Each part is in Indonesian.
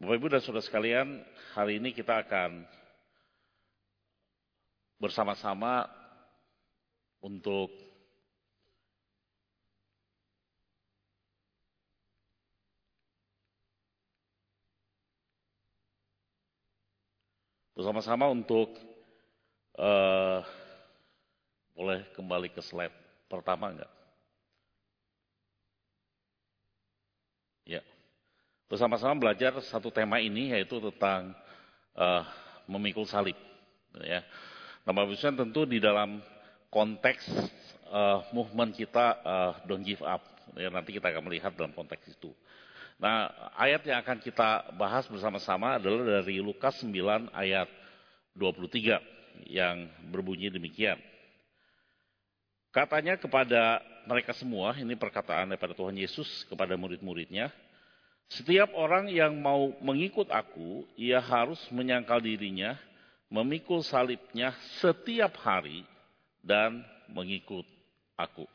Bapak Ibu dan Saudara sekalian, hari ini kita akan bersama-sama untuk bersama-sama untuk uh, boleh kembali ke slide pertama enggak? Bersama-sama belajar satu tema ini yaitu tentang uh, memikul salib. Ya. Nah, Bapak Ibu tentu di dalam konteks uh, movement kita uh, don't give up. Ya, nanti kita akan melihat dalam konteks itu. Nah, ayat yang akan kita bahas bersama-sama adalah dari Lukas 9 ayat 23 yang berbunyi demikian. Katanya kepada mereka semua, ini perkataan daripada Tuhan Yesus kepada murid-muridnya, setiap orang yang mau mengikut aku, ia harus menyangkal dirinya, memikul salibnya setiap hari, dan mengikut aku.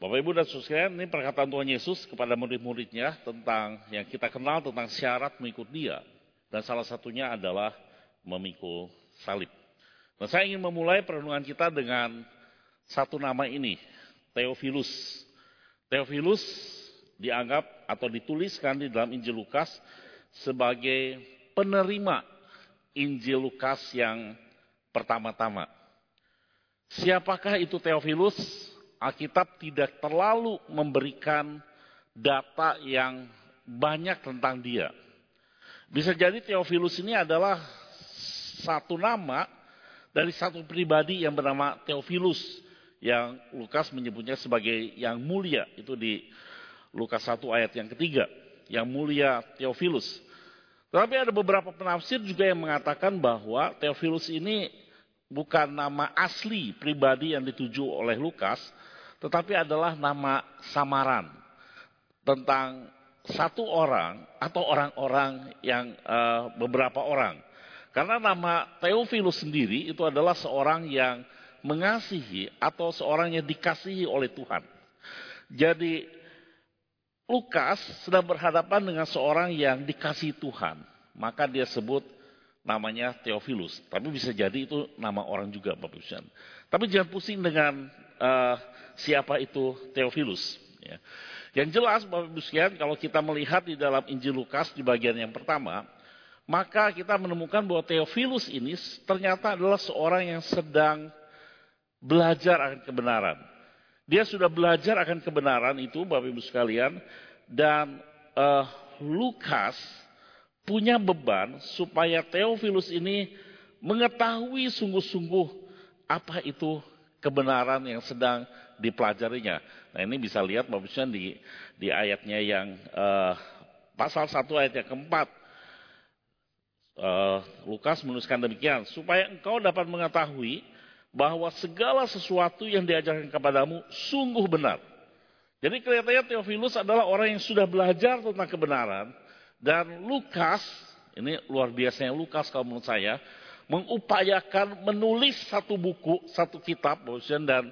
Bapak Ibu dan Saudara ini perkataan Tuhan Yesus kepada murid-muridnya tentang yang kita kenal tentang syarat mengikut dia. Dan salah satunya adalah memikul salib. Nah, saya ingin memulai perenungan kita dengan satu nama ini, Theophilus. Theophilus dianggap atau dituliskan di dalam Injil Lukas sebagai penerima Injil Lukas yang pertama-tama. Siapakah itu Theophilus? Alkitab tidak terlalu memberikan data yang banyak tentang dia. Bisa jadi Theophilus ini adalah satu nama dari satu pribadi yang bernama Theophilus yang Lukas menyebutnya sebagai yang mulia itu di Lukas 1 ayat yang ketiga, yang mulia Theophilus. Tetapi ada beberapa penafsir juga yang mengatakan bahwa Theophilus ini bukan nama asli pribadi yang dituju oleh Lukas, tetapi adalah nama samaran tentang satu orang atau orang-orang yang uh, beberapa orang. Karena nama Theophilus sendiri itu adalah seorang yang mengasihi atau seorang yang dikasihi oleh Tuhan. Jadi Lukas sedang berhadapan dengan seorang yang dikasih Tuhan. Maka dia sebut namanya Theophilus. Tapi bisa jadi itu nama orang juga Bapak Ibu Tapi jangan pusing dengan uh, siapa itu Theophilus. Ya. Yang jelas Bapak Ibu sekalian kalau kita melihat di dalam Injil Lukas di bagian yang pertama. Maka kita menemukan bahwa Theophilus ini ternyata adalah seorang yang sedang belajar akan kebenaran. Dia sudah belajar akan kebenaran itu, Bapak Ibu sekalian, dan uh, Lukas punya beban supaya Theophilus ini mengetahui sungguh-sungguh apa itu kebenaran yang sedang dipelajarinya. Nah ini bisa lihat Bapak Ibu di, di ayatnya yang uh, pasal 1 ayat yang keempat. Uh, Lukas menuliskan demikian, supaya engkau dapat mengetahui bahwa segala sesuatu yang diajarkan kepadamu sungguh benar. Jadi kelihatannya Theophilus adalah orang yang sudah belajar tentang kebenaran. Dan Lukas, ini luar biasanya Lukas kalau menurut saya, mengupayakan menulis satu buku, satu kitab, dan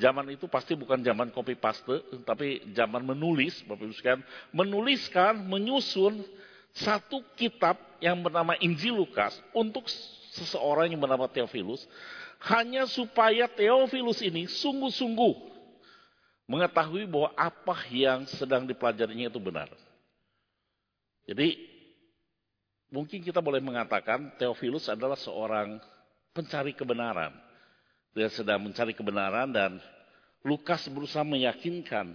zaman itu pasti bukan zaman copy paste, tapi zaman menulis, Bapak Ibu sekalian, menuliskan, menyusun satu kitab yang bernama Injil Lukas untuk seseorang yang bernama Theophilus hanya supaya Theophilus ini sungguh-sungguh mengetahui bahwa apa yang sedang dipelajarinya itu benar. Jadi mungkin kita boleh mengatakan Theophilus adalah seorang pencari kebenaran. Dia sedang mencari kebenaran dan Lukas berusaha meyakinkan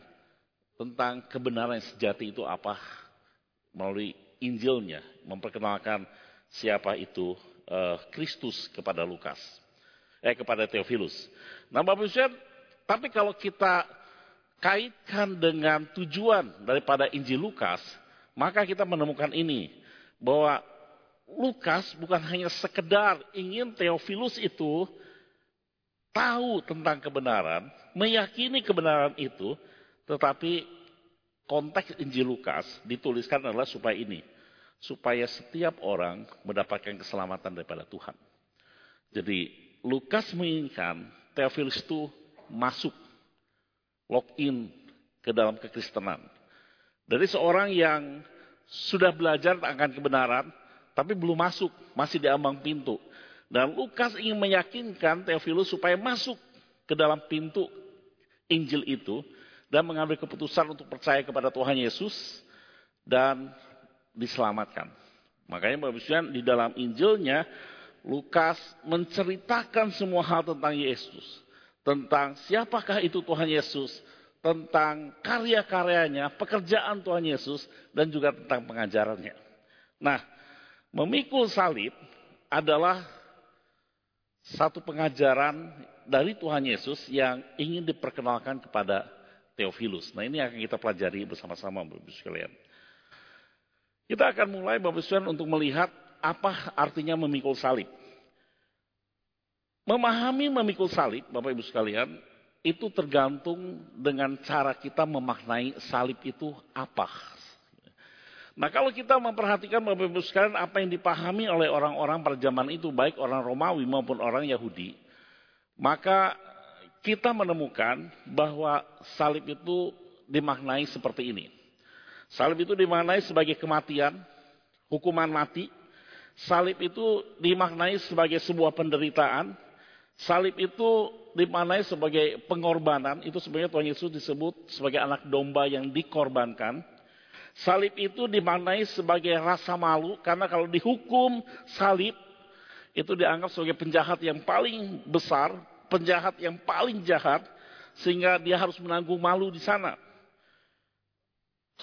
tentang kebenaran yang sejati itu apa melalui Injilnya, memperkenalkan siapa itu eh, Kristus kepada Lukas eh kepada Theophilus. Nah Bapak Ibu tapi kalau kita kaitkan dengan tujuan daripada Injil Lukas, maka kita menemukan ini bahwa Lukas bukan hanya sekedar ingin Theophilus itu tahu tentang kebenaran, meyakini kebenaran itu, tetapi konteks Injil Lukas dituliskan adalah supaya ini, supaya setiap orang mendapatkan keselamatan daripada Tuhan. Jadi Lukas menginginkan Theophilus itu masuk, login ke dalam kekristenan. Dari seorang yang sudah belajar akan kebenaran, tapi belum masuk, masih di ambang pintu. Dan Lukas ingin meyakinkan Theophilus supaya masuk ke dalam pintu Injil itu dan mengambil keputusan untuk percaya kepada Tuhan Yesus dan diselamatkan. Makanya Bapak di dalam Injilnya Lukas menceritakan semua hal tentang Yesus. Tentang siapakah itu Tuhan Yesus. Tentang karya-karyanya, pekerjaan Tuhan Yesus. Dan juga tentang pengajarannya. Nah, memikul salib adalah satu pengajaran dari Tuhan Yesus yang ingin diperkenalkan kepada Theophilus. Nah ini akan kita pelajari bersama-sama Bapak sekalian. Kita akan mulai Bapak Ibu untuk melihat apa artinya memikul salib. Memahami memikul salib, Bapak Ibu sekalian, itu tergantung dengan cara kita memaknai salib itu apa. Nah kalau kita memperhatikan Bapak Ibu sekalian apa yang dipahami oleh orang-orang pada zaman itu, baik orang Romawi maupun orang Yahudi, maka kita menemukan bahwa salib itu dimaknai seperti ini. Salib itu dimaknai sebagai kematian, hukuman mati, Salib itu dimaknai sebagai sebuah penderitaan. Salib itu dimaknai sebagai pengorbanan. Itu sebenarnya Tuhan Yesus disebut sebagai anak domba yang dikorbankan. Salib itu dimaknai sebagai rasa malu. Karena kalau dihukum salib, itu dianggap sebagai penjahat yang paling besar. Penjahat yang paling jahat. Sehingga dia harus menanggung malu di sana.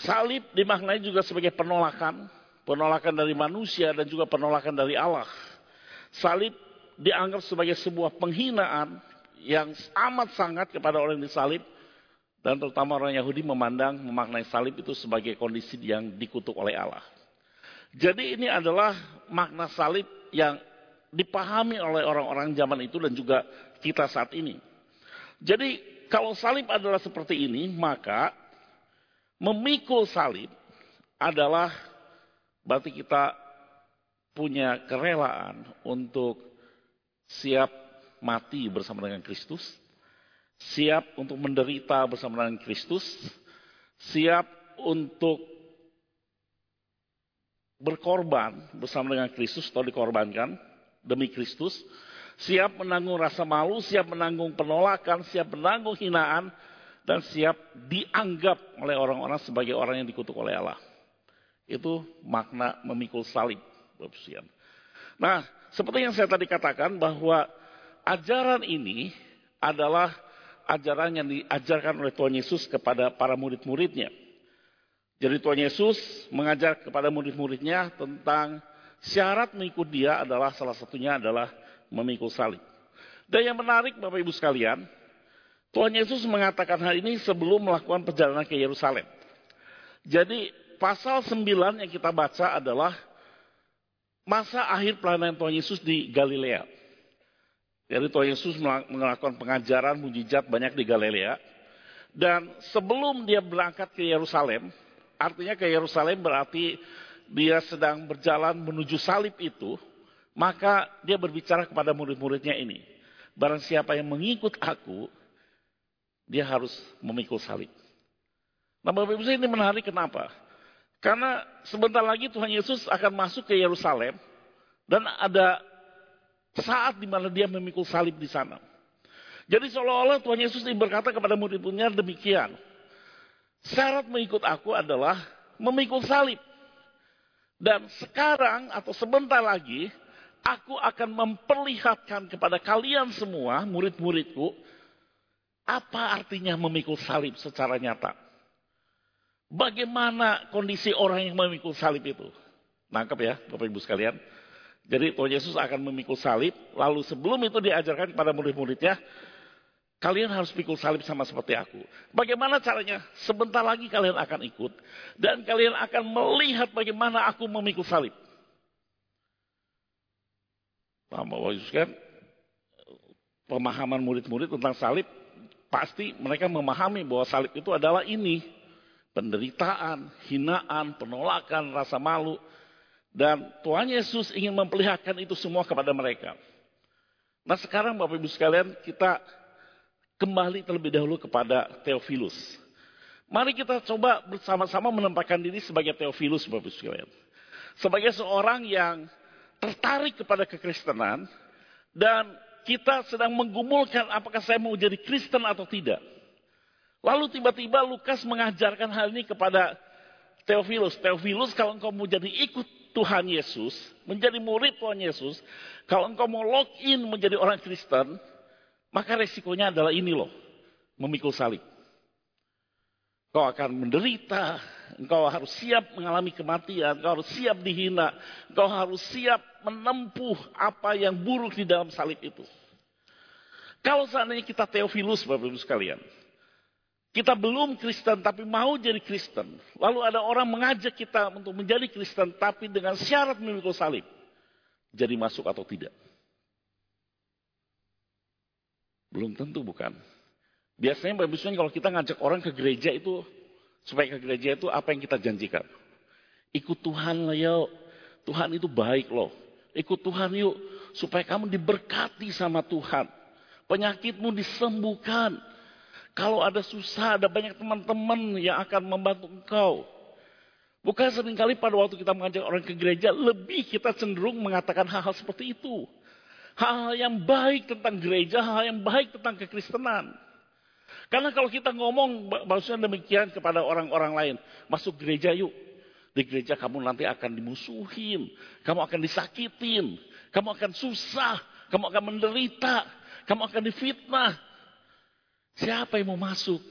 Salib dimaknai juga sebagai penolakan penolakan dari manusia dan juga penolakan dari Allah. Salib dianggap sebagai sebuah penghinaan yang amat sangat kepada orang yang disalib dan terutama orang Yahudi memandang memaknai salib itu sebagai kondisi yang dikutuk oleh Allah. Jadi ini adalah makna salib yang dipahami oleh orang-orang zaman itu dan juga kita saat ini. Jadi kalau salib adalah seperti ini, maka memikul salib adalah Berarti kita punya kerelaan untuk siap mati bersama dengan Kristus, siap untuk menderita bersama dengan Kristus, siap untuk berkorban bersama dengan Kristus atau dikorbankan demi Kristus, siap menanggung rasa malu, siap menanggung penolakan, siap menanggung hinaan, dan siap dianggap oleh orang-orang sebagai orang yang dikutuk oleh Allah. Itu makna memikul salib. Nah, seperti yang saya tadi katakan bahwa ajaran ini adalah ajaran yang diajarkan oleh Tuhan Yesus kepada para murid-muridnya. Jadi Tuhan Yesus mengajar kepada murid-muridnya tentang syarat mengikut dia adalah salah satunya adalah memikul salib. Dan yang menarik Bapak Ibu sekalian, Tuhan Yesus mengatakan hal ini sebelum melakukan perjalanan ke Yerusalem. Jadi pasal 9 yang kita baca adalah masa akhir pelayanan Tuhan Yesus di Galilea. Jadi Tuhan Yesus melakukan pengajaran mujizat banyak di Galilea. Dan sebelum dia berangkat ke Yerusalem, artinya ke Yerusalem berarti dia sedang berjalan menuju salib itu, maka dia berbicara kepada murid-muridnya ini. Barang siapa yang mengikut aku, dia harus memikul salib. Nah Bapak Ibu ini menarik kenapa? Karena sebentar lagi Tuhan Yesus akan masuk ke Yerusalem dan ada saat di mana dia memikul salib di sana. Jadi seolah-olah Tuhan Yesus berkata kepada murid-muridnya demikian. Syarat mengikut aku adalah memikul salib. Dan sekarang atau sebentar lagi aku akan memperlihatkan kepada kalian semua murid-muridku apa artinya memikul salib secara nyata. Bagaimana kondisi orang yang memikul salib itu? Nangkep ya Bapak Ibu sekalian. Jadi Tuhan Yesus akan memikul salib. Lalu sebelum itu diajarkan kepada murid-muridnya. Kalian harus pikul salib sama seperti aku. Bagaimana caranya? Sebentar lagi kalian akan ikut. Dan kalian akan melihat bagaimana aku memikul salib. Paham Bapak Yesus kan? Pemahaman murid-murid tentang salib. Pasti mereka memahami bahwa salib itu adalah ini penderitaan, hinaan, penolakan, rasa malu. Dan Tuhan Yesus ingin memperlihatkan itu semua kepada mereka. Nah sekarang Bapak Ibu sekalian kita kembali terlebih dahulu kepada Theophilus. Mari kita coba bersama-sama menempatkan diri sebagai Theophilus, Bapak sekalian. Sebagai seorang yang tertarik kepada kekristenan dan kita sedang menggumulkan apakah saya mau jadi Kristen atau tidak. Lalu tiba-tiba Lukas mengajarkan hal ini kepada Theophilus. Theophilus kalau engkau mau jadi ikut Tuhan Yesus, menjadi murid Tuhan Yesus, kalau engkau mau login menjadi orang Kristen, maka resikonya adalah ini loh, memikul salib. Kau akan menderita, engkau harus siap mengalami kematian, engkau harus siap dihina, engkau harus siap menempuh apa yang buruk di dalam salib itu. Kalau seandainya kita Theophilus, Bapak Ibu sekalian, kita belum Kristen tapi mau jadi Kristen. Lalu ada orang mengajak kita untuk menjadi Kristen tapi dengan syarat memikul salib. Jadi masuk atau tidak? Belum tentu bukan. Biasanya Bapak Ibu kalau kita ngajak orang ke gereja itu, supaya ke gereja itu apa yang kita janjikan? Ikut Tuhan lah yuk. Tuhan itu baik loh. Ikut Tuhan yuk. Supaya kamu diberkati sama Tuhan. Penyakitmu disembuhkan. Kalau ada susah, ada banyak teman-teman yang akan membantu engkau. Bukan sering kali pada waktu kita mengajak orang ke gereja, lebih kita cenderung mengatakan hal-hal seperti itu. Hal-hal yang baik tentang gereja, hal-hal yang baik tentang kekristenan. Karena kalau kita ngomong maksudnya demikian kepada orang-orang lain, masuk gereja yuk. Di gereja kamu nanti akan dimusuhin, kamu akan disakitin, kamu akan susah, kamu akan menderita, kamu akan difitnah. Siapa yang mau masuk?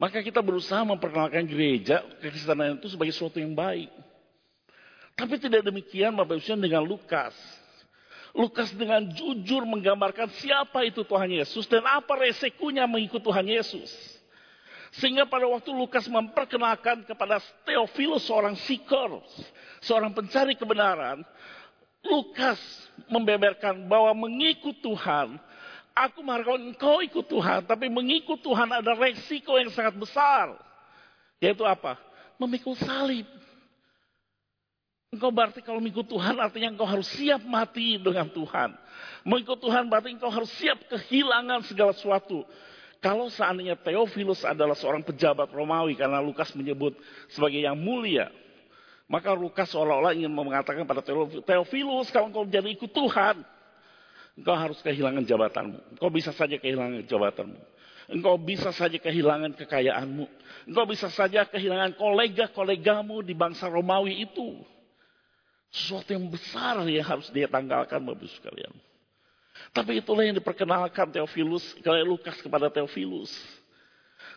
Maka kita berusaha memperkenalkan gereja, kekristenan itu sebagai sesuatu yang baik. Tapi tidak demikian Bapak Ibu dengan Lukas. Lukas dengan jujur menggambarkan siapa itu Tuhan Yesus dan apa resikonya mengikut Tuhan Yesus. Sehingga pada waktu Lukas memperkenalkan kepada Theophilus seorang sikor, seorang pencari kebenaran, Lukas membeberkan bahwa mengikut Tuhan, aku mengharapkan engkau ikut Tuhan, tapi mengikut Tuhan ada resiko yang sangat besar. Yaitu apa? Memikul salib. Engkau berarti kalau mengikut Tuhan artinya engkau harus siap mati dengan Tuhan. Mengikut Tuhan berarti engkau harus siap kehilangan segala sesuatu. Kalau seandainya Theophilus adalah seorang pejabat Romawi karena Lukas menyebut sebagai yang mulia. Maka Lukas seolah-olah ingin mengatakan pada Theophilus kalau engkau jadi ikut Tuhan. Engkau harus kehilangan jabatanmu. Engkau bisa saja kehilangan jabatanmu. Engkau bisa saja kehilangan kekayaanmu. Engkau bisa saja kehilangan kolega-kolegamu di bangsa Romawi itu. Sesuatu yang besar yang harus dia tanggalkan Bapak sekalian. Tapi itulah yang diperkenalkan Theophilus, kalau Lukas kepada Theophilus.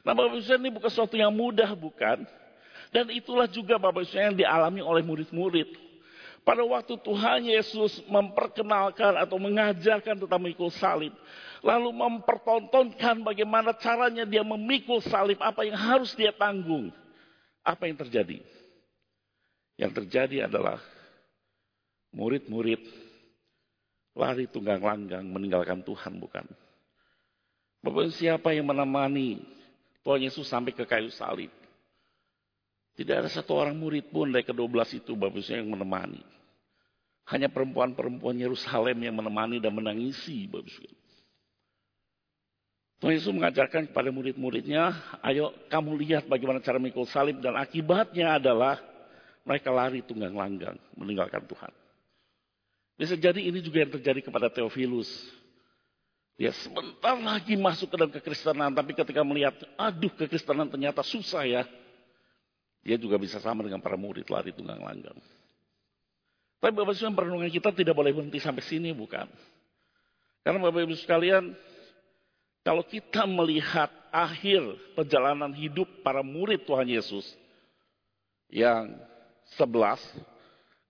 Nah Bapak Ibu ini bukan sesuatu yang mudah bukan. Dan itulah juga Bapak Ibu yang dialami oleh murid-murid. Pada waktu Tuhan Yesus memperkenalkan atau mengajarkan tentang memikul salib. Lalu mempertontonkan bagaimana caranya dia memikul salib. Apa yang harus dia tanggung. Apa yang terjadi? Yang terjadi adalah murid-murid lari tunggang langgang meninggalkan Tuhan bukan. Bapak siapa yang menemani Tuhan Yesus sampai ke kayu salib? Tidak ada satu orang murid pun dari ke-12 itu Bapak yang menemani. Hanya perempuan-perempuan Yerusalem yang menemani dan menangisi Bapak. Tuhan Yesus mengajarkan kepada murid-muridnya, ayo kamu lihat bagaimana cara mikul salib dan akibatnya adalah mereka lari tunggang langgang meninggalkan Tuhan. Bisa jadi ini juga yang terjadi kepada Theophilus. Dia sebentar lagi masuk ke dalam kekristenan, tapi ketika melihat, aduh kekristenan ternyata susah ya. Dia juga bisa sama dengan para murid lari tunggang langgang. Tapi Bapak Ibu perenungan kita tidak boleh berhenti sampai sini bukan. Karena Bapak Ibu sekalian, kalau kita melihat akhir perjalanan hidup para murid Tuhan Yesus, yang sebelas,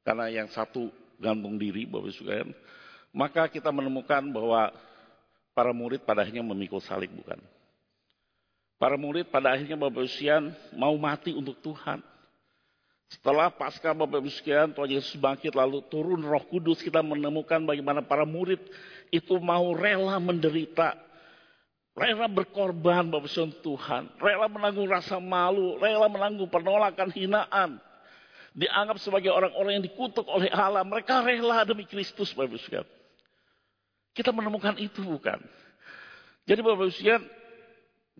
karena yang satu gantung diri Bapak Ibu sekalian, maka kita menemukan bahwa para murid pada akhirnya memikul salib bukan. Para murid pada akhirnya Bapak Ibu sekalian mau mati untuk Tuhan. Setelah pasca Bapak Ibu sekalian, Tuhan Yesus bangkit lalu turun roh kudus, kita menemukan bagaimana para murid itu mau rela menderita. Rela berkorban Bapak Ibu Tuhan. Rela menanggung rasa malu, rela menanggung penolakan hinaan dianggap sebagai orang-orang yang dikutuk oleh Allah. Mereka rela demi Kristus, Bapak Ibu Kita menemukan itu bukan? Jadi Bapak Ibu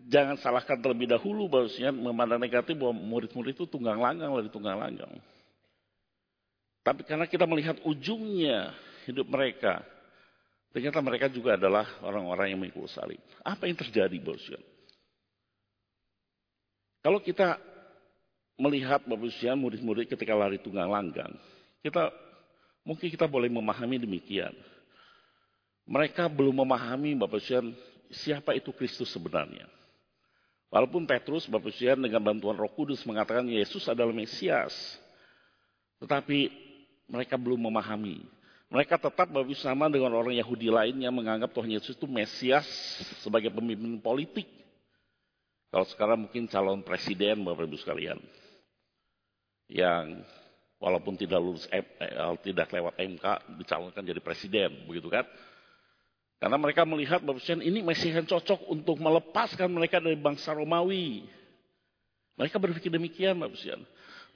jangan salahkan terlebih dahulu bahwasanya memandang negatif bahwa murid-murid itu tunggang langgang lari tunggang langgang. Tapi karena kita melihat ujungnya hidup mereka, ternyata mereka juga adalah orang-orang yang mengikut salib. Apa yang terjadi, Bosya? Kalau kita melihat Bapak murid-murid ketika lari tunggang langgang, kita mungkin kita boleh memahami demikian. Mereka belum memahami Bapak siapa itu Kristus sebenarnya. Walaupun Petrus, Bapak dengan bantuan Roh Kudus mengatakan Yesus adalah Mesias. Tetapi mereka belum memahami. Mereka tetap Bapak dengan orang Yahudi lainnya menganggap Tuhan Yesus itu Mesias sebagai pemimpin politik. Kalau sekarang mungkin calon presiden Bapak Ibu sekalian. Yang walaupun tidak lulus eh, tidak lewat MK dicalonkan jadi presiden, begitu kan? Karena mereka melihat Bapak ini Mesias yang cocok untuk melepaskan mereka dari bangsa Romawi. Mereka berpikir demikian Bapak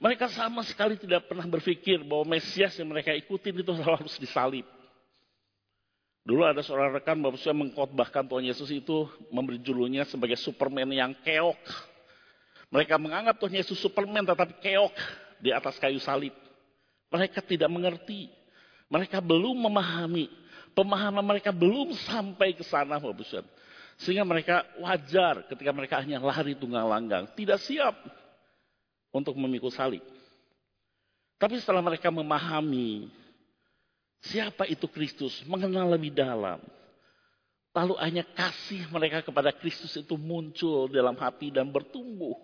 Mereka sama sekali tidak pernah berpikir bahwa Mesias yang mereka ikutin itu harus disalib. Dulu ada seorang rekan Bapak Ibu mengkhotbahkan Tuhan Yesus itu memberi julunya sebagai Superman yang keok. Mereka menganggap Tuhan Yesus Superman tetapi keok di atas kayu salib. Mereka tidak mengerti. Mereka belum memahami Pemahaman mereka belum sampai ke sana, Bapak Ibu. Sehingga mereka wajar ketika mereka hanya lari tunggang langgang. Tidak siap untuk memikul salib. Tapi setelah mereka memahami siapa itu Kristus, mengenal lebih dalam. Lalu hanya kasih mereka kepada Kristus itu muncul dalam hati dan bertumbuh.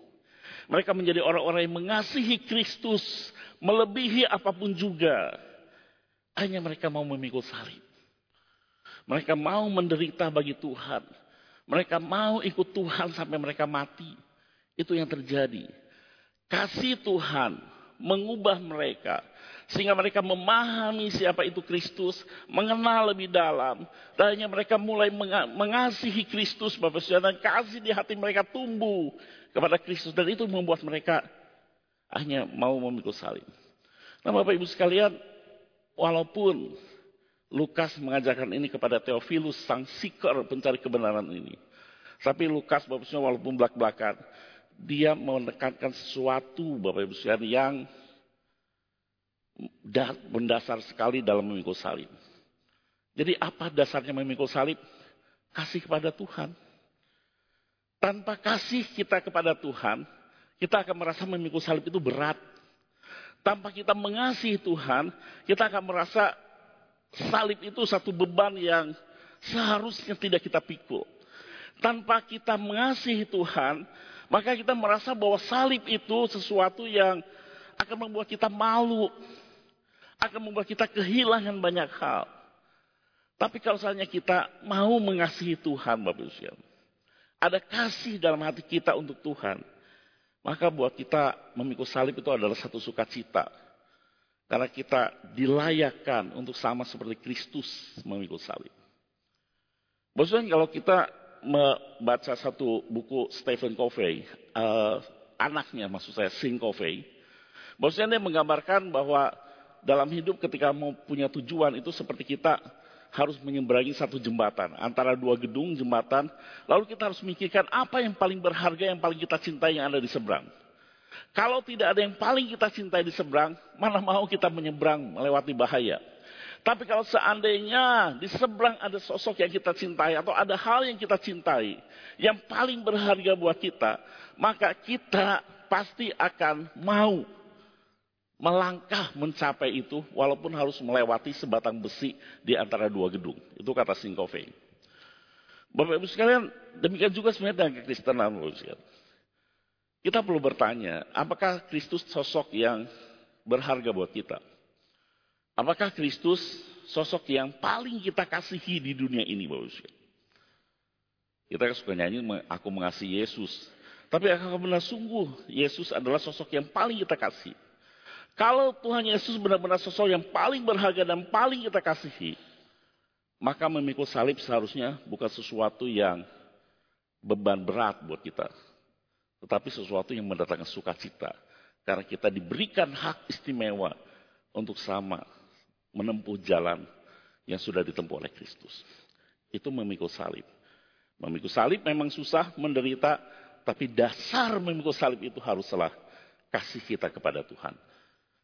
Mereka menjadi orang-orang yang mengasihi Kristus melebihi apa pun juga. Hanya mereka mau memikul salib. Mereka mau menderita bagi Tuhan. Mereka mau ikut Tuhan sampai mereka mati. Itu yang terjadi. Kasih Tuhan mengubah mereka. Sehingga mereka memahami siapa itu Kristus. Mengenal lebih dalam. Dan mereka mulai mengasihi Kristus. Bapak Saudara. Dan kasih di hati mereka tumbuh kepada Kristus. Dan itu membuat mereka hanya mau memikul salib. Nah Bapak Ibu sekalian. Walaupun Lukas mengajarkan ini kepada Theophilus, sang seeker pencari kebenaran ini. Tapi Lukas, Bapak Ibu walaupun belak-belakan, dia menekankan sesuatu, Bapak Ibu sekalian, yang mendasar sekali dalam memikul salib. Jadi apa dasarnya memikul salib? Kasih kepada Tuhan. Tanpa kasih kita kepada Tuhan, kita akan merasa memikul salib itu berat. Tanpa kita mengasihi Tuhan, kita akan merasa Salib itu satu beban yang seharusnya tidak kita pikul. Tanpa kita mengasihi Tuhan, maka kita merasa bahwa salib itu sesuatu yang akan membuat kita malu. Akan membuat kita kehilangan banyak hal. Tapi kalau misalnya kita mau mengasihi Tuhan, Bapak Ibu ada kasih dalam hati kita untuk Tuhan, maka buat kita memikul salib itu adalah satu sukacita. Karena kita dilayakkan untuk sama seperti Kristus memikul salib. Maksudnya kalau kita membaca satu buku Stephen Covey, uh, anaknya maksud saya, Sing Covey, maksudnya dia menggambarkan bahwa dalam hidup ketika mau punya tujuan itu seperti kita harus menyeberangi satu jembatan antara dua gedung jembatan lalu kita harus memikirkan apa yang paling berharga yang paling kita cintai yang ada di seberang kalau tidak ada yang paling kita cintai di seberang, mana mau kita menyeberang melewati bahaya. Tapi kalau seandainya di seberang ada sosok yang kita cintai atau ada hal yang kita cintai yang paling berharga buat kita, maka kita pasti akan mau melangkah mencapai itu walaupun harus melewati sebatang besi di antara dua gedung. Itu kata Singkove. Bapak Ibu sekalian, demikian juga sebenarnya dengan kekristenan. Kita perlu bertanya, apakah Kristus sosok yang berharga buat kita? Apakah Kristus sosok yang paling kita kasihi di dunia ini, Bapak Kita suka nyanyi, aku mengasihi Yesus. Tapi akan benar sungguh, Yesus adalah sosok yang paling kita kasih. Kalau Tuhan Yesus benar-benar sosok yang paling berharga dan paling kita kasihi, maka memikul salib seharusnya bukan sesuatu yang beban berat buat kita. Tetapi sesuatu yang mendatangkan sukacita. Karena kita diberikan hak istimewa untuk sama menempuh jalan yang sudah ditempuh oleh Kristus. Itu memikul salib. Memikul salib memang susah, menderita, tapi dasar memikul salib itu haruslah kasih kita kepada Tuhan.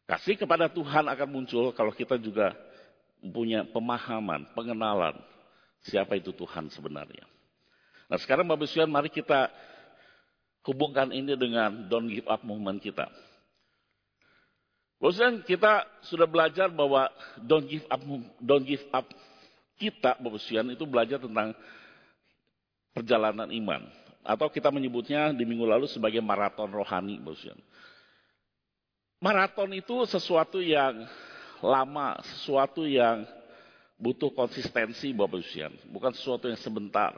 Kasih kepada Tuhan akan muncul kalau kita juga punya pemahaman, pengenalan siapa itu Tuhan sebenarnya. Nah sekarang Bapak Ibu mari kita hubungkan ini dengan don't give up movement kita. Bapak kita sudah belajar bahwa don't give up, don't give up kita Ibu itu belajar tentang perjalanan iman. Atau kita menyebutnya di minggu lalu sebagai maraton rohani Ibu Maraton itu sesuatu yang lama, sesuatu yang butuh konsistensi Bapak bukan sesuatu yang sebentar.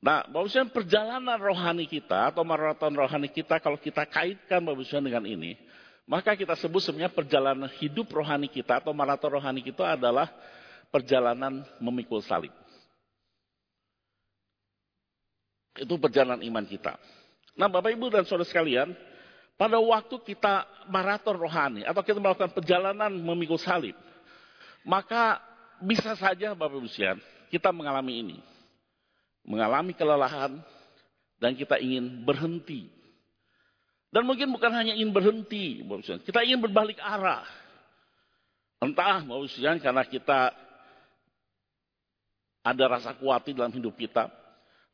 Nah, Bapak Ibu perjalanan rohani kita atau maraton rohani kita kalau kita kaitkan Bapak Ibu dengan ini, maka kita sebut sebenarnya perjalanan hidup rohani kita atau maraton rohani kita adalah perjalanan memikul salib. Itu perjalanan iman kita. Nah, Bapak Ibu dan Saudara sekalian, pada waktu kita maraton rohani atau kita melakukan perjalanan memikul salib, maka bisa saja Bapak Ibu sekalian kita mengalami ini. Mengalami kelelahan dan kita ingin berhenti. Dan mungkin bukan hanya ingin berhenti, kita ingin berbalik arah. Entah Bapak Ibu karena kita ada rasa khawatir dalam hidup kita.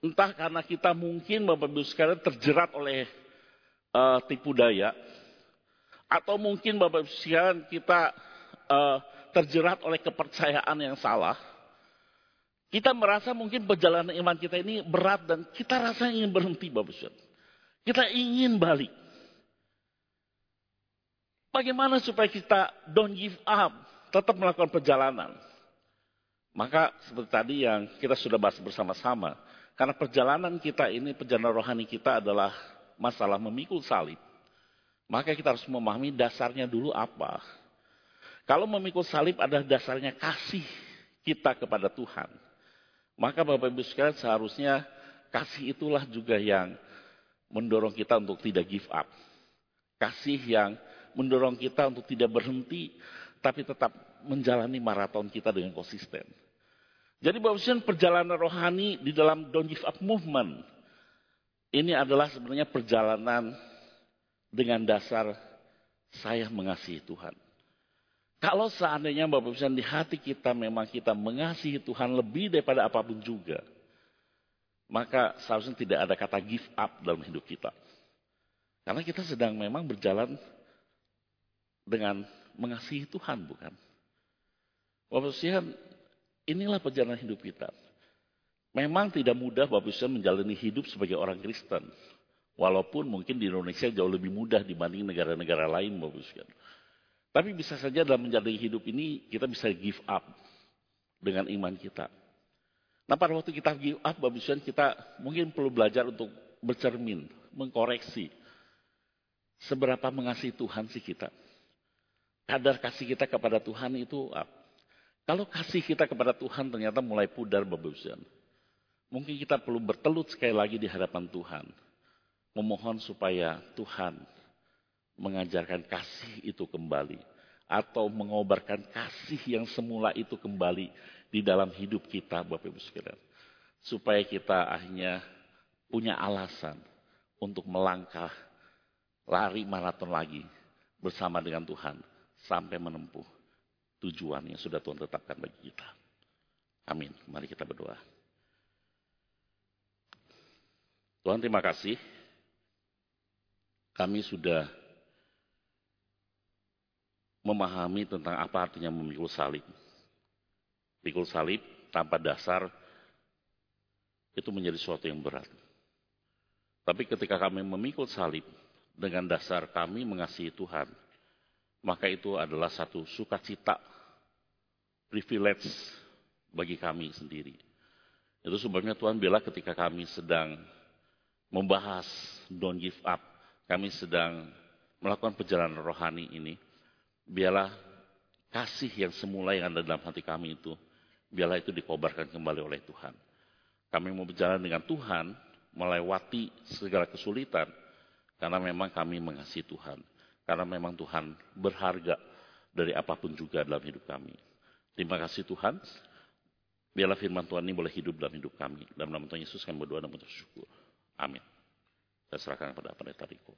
Entah karena kita mungkin Bapak Ibu sekalian terjerat oleh uh, tipu daya, atau mungkin Bapak Ibu sekalian kita uh, terjerat oleh kepercayaan yang salah. Kita merasa mungkin perjalanan iman kita ini berat dan kita rasa ingin berhenti Bapak Ibu Kita ingin balik. Bagaimana supaya kita don't give up, tetap melakukan perjalanan. Maka seperti tadi yang kita sudah bahas bersama-sama, karena perjalanan kita ini, perjalanan rohani kita adalah masalah memikul salib, maka kita harus memahami dasarnya dulu apa. Kalau memikul salib adalah dasarnya kasih kita kepada Tuhan. Maka Bapak Ibu sekalian seharusnya kasih itulah juga yang mendorong kita untuk tidak give up. Kasih yang mendorong kita untuk tidak berhenti, tapi tetap menjalani maraton kita dengan konsisten. Jadi Bapak Ibu perjalanan rohani di dalam Don't Give Up Movement ini adalah sebenarnya perjalanan dengan dasar saya mengasihi Tuhan. Kalau seandainya Bapak Ibu di hati kita memang kita mengasihi Tuhan lebih daripada apa pun juga. Maka seharusnya tidak ada kata give up dalam hidup kita. Karena kita sedang memang berjalan dengan mengasihi Tuhan bukan? Bapak Ibu inilah perjalanan hidup kita. Memang tidak mudah Bapak Ibu menjalani hidup sebagai orang Kristen. Walaupun mungkin di Indonesia jauh lebih mudah dibanding negara-negara lain Bapak Ibu Tapi bisa saja dalam menjalani hidup ini kita bisa give up dengan iman kita. Nah pada waktu kita give up Bapak Ibu kita mungkin perlu belajar untuk bercermin, mengkoreksi. Seberapa mengasihi Tuhan sih kita. Kadar kasih kita kepada Tuhan itu apa? Kalau kasih kita kepada Tuhan ternyata mulai pudar Bapak Ibu Mungkin kita perlu bertelut sekali lagi di hadapan Tuhan. Memohon supaya Tuhan mengajarkan kasih itu kembali. Atau mengobarkan kasih yang semula itu kembali di dalam hidup kita Bapak Ibu sekalian. Supaya kita akhirnya punya alasan untuk melangkah lari maraton lagi bersama dengan Tuhan sampai menempuh tujuan yang sudah Tuhan tetapkan bagi kita. Amin. Mari kita berdoa. Tuhan terima kasih. Kami sudah memahami tentang apa artinya memikul salib. Pikul salib tanpa dasar itu menjadi sesuatu yang berat. Tapi ketika kami memikul salib dengan dasar kami mengasihi Tuhan, maka itu adalah satu sukacita, privilege bagi kami sendiri. Itu sebabnya Tuhan bilang ketika kami sedang membahas don't give up. Kami sedang melakukan perjalanan rohani ini. Biarlah kasih yang semula yang ada dalam hati kami itu, biarlah itu dikobarkan kembali oleh Tuhan. Kami mau berjalan dengan Tuhan, melewati segala kesulitan, karena memang kami mengasihi Tuhan. Karena memang Tuhan berharga dari apa pun juga dalam hidup kami. Terima kasih Tuhan. Biarlah firman Tuhan ini boleh hidup dalam hidup kami. Dalam nama Tuhan Yesus kami berdoa dan bersyukur. Amin. Saya serahkan kepada pendeta Riko.